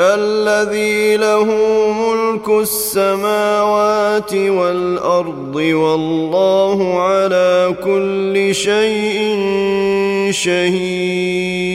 الذي له ملك السماوات والأرض والله على كل شيء شهيد.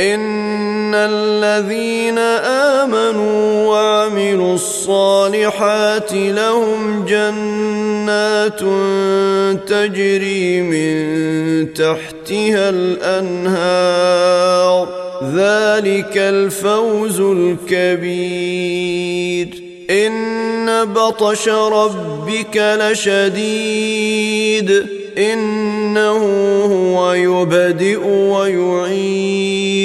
ان الذين امنوا وعملوا الصالحات لهم جنات تجري من تحتها الانهار ذلك الفوز الكبير ان بطش ربك لشديد انه هو يبدئ ويعيد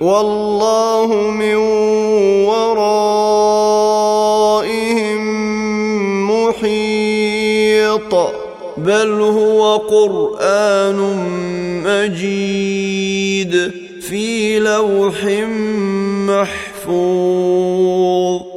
والله من ورائهم محيط. بل هو قرآن مجيد في لوح محفوظ.